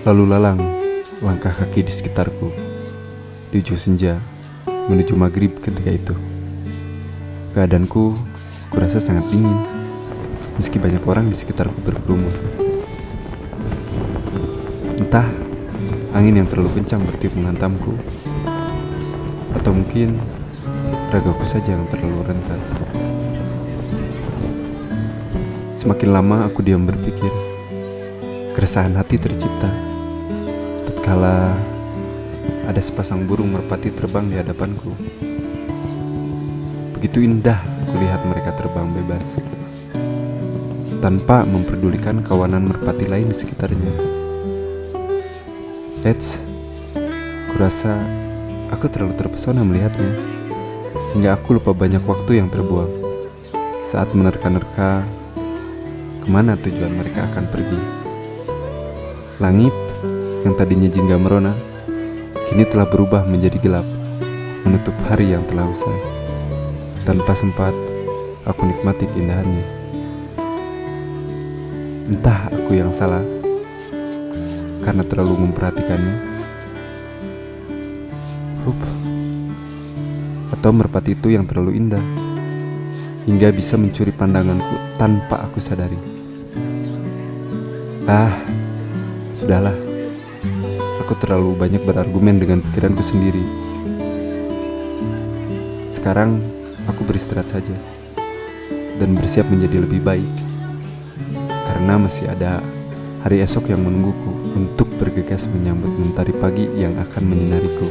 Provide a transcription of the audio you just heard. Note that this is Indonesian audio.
Lalu lalang langkah kaki di sekitarku Di ujung senja menuju maghrib ketika itu. Keadaanku kurasa sangat dingin Meski banyak orang di sekitarku berkerumun. Entah angin yang terlalu kencang bertiup menghantamku Atau mungkin ragaku saja yang terlalu rentan. Semakin lama aku diam berpikir Keresahan hati tercipta Tatkala ada sepasang burung merpati terbang di hadapanku Begitu indah kulihat mereka terbang bebas Tanpa memperdulikan kawanan merpati lain di sekitarnya Eits, kurasa aku terlalu terpesona melihatnya Hingga aku lupa banyak waktu yang terbuang Saat menerka-nerka ke mana tujuan mereka akan pergi. Langit yang tadinya jingga merona, kini telah berubah menjadi gelap, menutup hari yang telah usai. Tanpa sempat aku nikmati keindahannya. Entah aku yang salah, karena terlalu memperhatikannya. Hup. Atau merpati itu yang terlalu indah hingga bisa mencuri pandanganku tanpa aku sadari. Ah, sudahlah. Aku terlalu banyak berargumen dengan pikiranku sendiri. Sekarang aku beristirahat saja dan bersiap menjadi lebih baik. Karena masih ada hari esok yang menungguku untuk bergegas menyambut mentari pagi yang akan menyinariku.